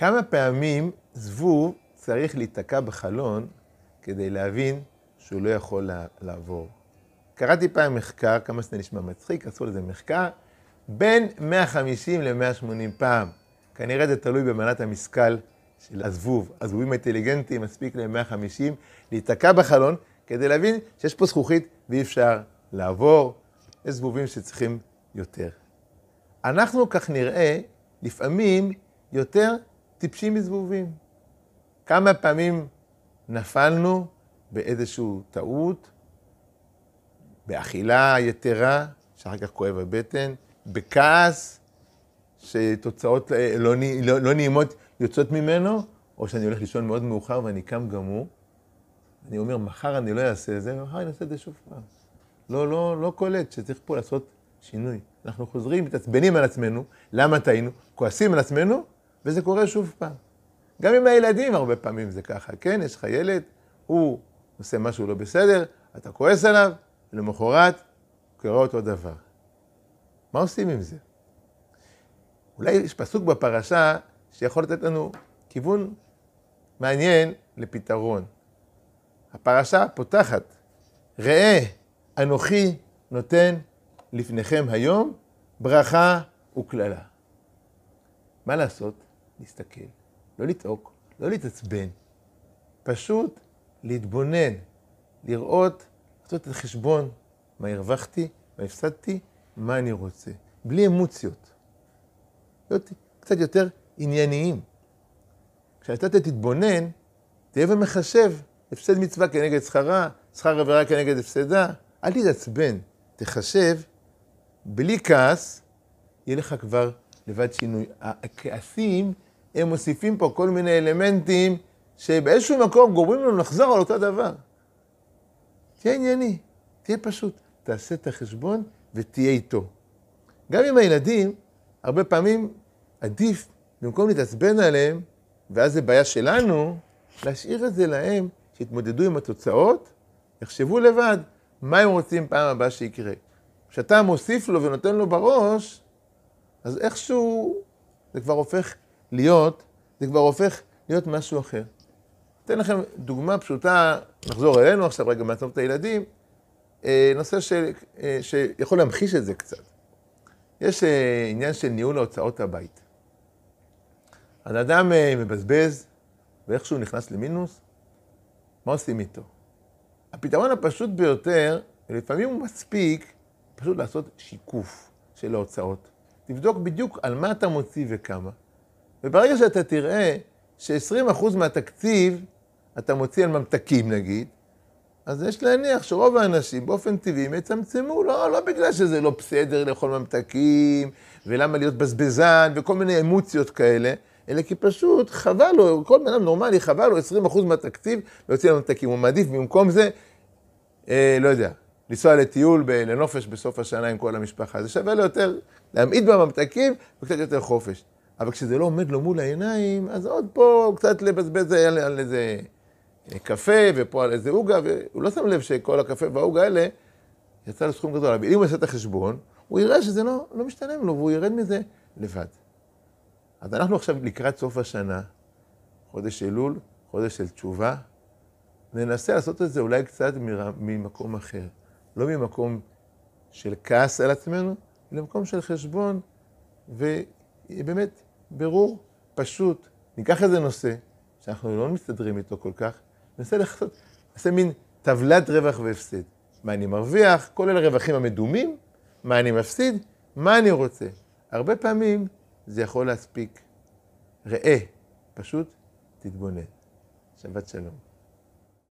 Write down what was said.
כמה פעמים זבוב צריך להיתקע בחלון כדי להבין שהוא לא יכול לעבור? קראתי פעם מחקר, כמה שזה נשמע מצחיק, עשו לזה מחקר, בין 150 ל-180 פעם. כנראה זה תלוי במנת המשכל של הזבוב. הזבובים האינטליגנטיים, מספיק להם 150, להיתקע בחלון כדי להבין שיש פה זכוכית ואי אפשר לעבור. יש זבובים שצריכים יותר. אנחנו, כך נראה, לפעמים יותר טיפשים מזבובים. כמה פעמים נפלנו באיזושהי טעות, באכילה יתרה, שאחר כך כואב הבטן, בכעס, שתוצאות לא, לא, לא נעימות יוצאות ממנו, או שאני הולך לישון מאוד מאוחר ואני קם גמור. אני אומר, מחר אני לא אעשה את זה, ומחר אני אעשה את זה שוב פעם. לא, לא, לא קולט שצריך פה לעשות שינוי. אנחנו חוזרים, מתעצבנים על עצמנו, למה טעינו, כועסים על עצמנו, וזה קורה שוב פעם. גם עם הילדים הרבה פעמים זה ככה, כן? יש לך ילד, הוא עושה משהו לא בסדר, אתה כועס עליו, ולמחרת קורה אותו דבר. מה עושים עם זה? אולי יש פסוק בפרשה שיכול לתת לנו כיוון מעניין לפתרון. הפרשה פותחת, ראה, אנוכי נותן לפניכם היום ברכה וקללה. מה לעשות? להסתכל, לא לצעוק, לא להתעצבן, פשוט להתבונן, לראות, לעשות את החשבון, מה הרווחתי, מה הפסדתי, מה אני רוצה, בלי אמוציות. להיות קצת יותר ענייניים. כשאתה תתבונן, תהיה ומחשב הפסד מצווה כנגד שכרה, שכר עבירה כנגד הפסדה. אל תתעצבן, תחשב, בלי כעס, יהיה לך כבר לבד שינוי. הכעסים, הם מוסיפים פה כל מיני אלמנטים שבאיזשהו מקום גורמים לנו לחזור על אותו דבר. תהיה ענייני, תהיה פשוט. תעשה את החשבון ותהיה איתו. גם עם הילדים, הרבה פעמים עדיף, במקום להתעצבן עליהם, ואז זה בעיה שלנו, להשאיר את זה להם, שיתמודדו עם התוצאות, יחשבו לבד מה הם רוצים פעם הבאה שיקרה. כשאתה מוסיף לו ונותן לו בראש, אז איכשהו זה כבר הופך להיות, זה כבר הופך להיות משהו אחר. אתן לכם דוגמה פשוטה, נחזור אלינו עכשיו רגע מעצום את הילדים, אה, נושא ש, אה, שיכול להמחיש את זה קצת. יש אה, עניין של ניהול ההוצאות הבית. אז אדם מבזבז, ואיכשהו נכנס למינוס, מה עושים איתו? הפתרון הפשוט ביותר, ולפעמים הוא מספיק, פשוט לעשות שיקוף של ההוצאות. תבדוק בדיוק על מה אתה מוציא וכמה. וברגע שאתה תראה ש-20% מהתקציב אתה מוציא על ממתקים נגיד, אז יש להניח שרוב האנשים באופן טבעי יצמצמו, לא, לא בגלל שזה לא בסדר לאכול ממתקים, ולמה להיות בזבזן, וכל מיני אמוציות כאלה, אלא כי פשוט חבל לו, כל בן אדם נורמלי חבל לו 20% מהתקציב להוציא ממתקים. הוא מעדיף במקום זה, אה, לא יודע, לנסוע לטיול, לנופש בסוף השנה עם כל המשפחה. זה שווה לו יותר להמעיט בממתקים וקצת יותר חופש. אבל כשזה לא עומד לו מול העיניים, אז עוד פה קצת לבזבז על, על איזה קפה, ופה על איזה עוגה, והוא לא שם לב שכל הקפה והעוגה האלה יצא לו סכום גדול. אבל אם הוא יעשה את החשבון, הוא יראה שזה לא, לא משתלם לו, והוא ירד מזה לבד. אז אנחנו עכשיו לקראת סוף השנה, חודש אלול, חודש של תשובה, ננסה לעשות את זה אולי קצת ממקום אחר. לא ממקום של כעס על עצמנו, אלא ממקום של חשבון, ובאמת, ברור, פשוט. ניקח איזה נושא שאנחנו לא מסתדרים איתו כל כך, ננסה לעשות, נעשה מין טבלת רווח והפסד. מה אני מרוויח, כל אלה רווחים המדומים, מה אני מפסיד, מה אני רוצה. הרבה פעמים זה יכול להספיק. ראה, פשוט תתבונן. שבת שלום.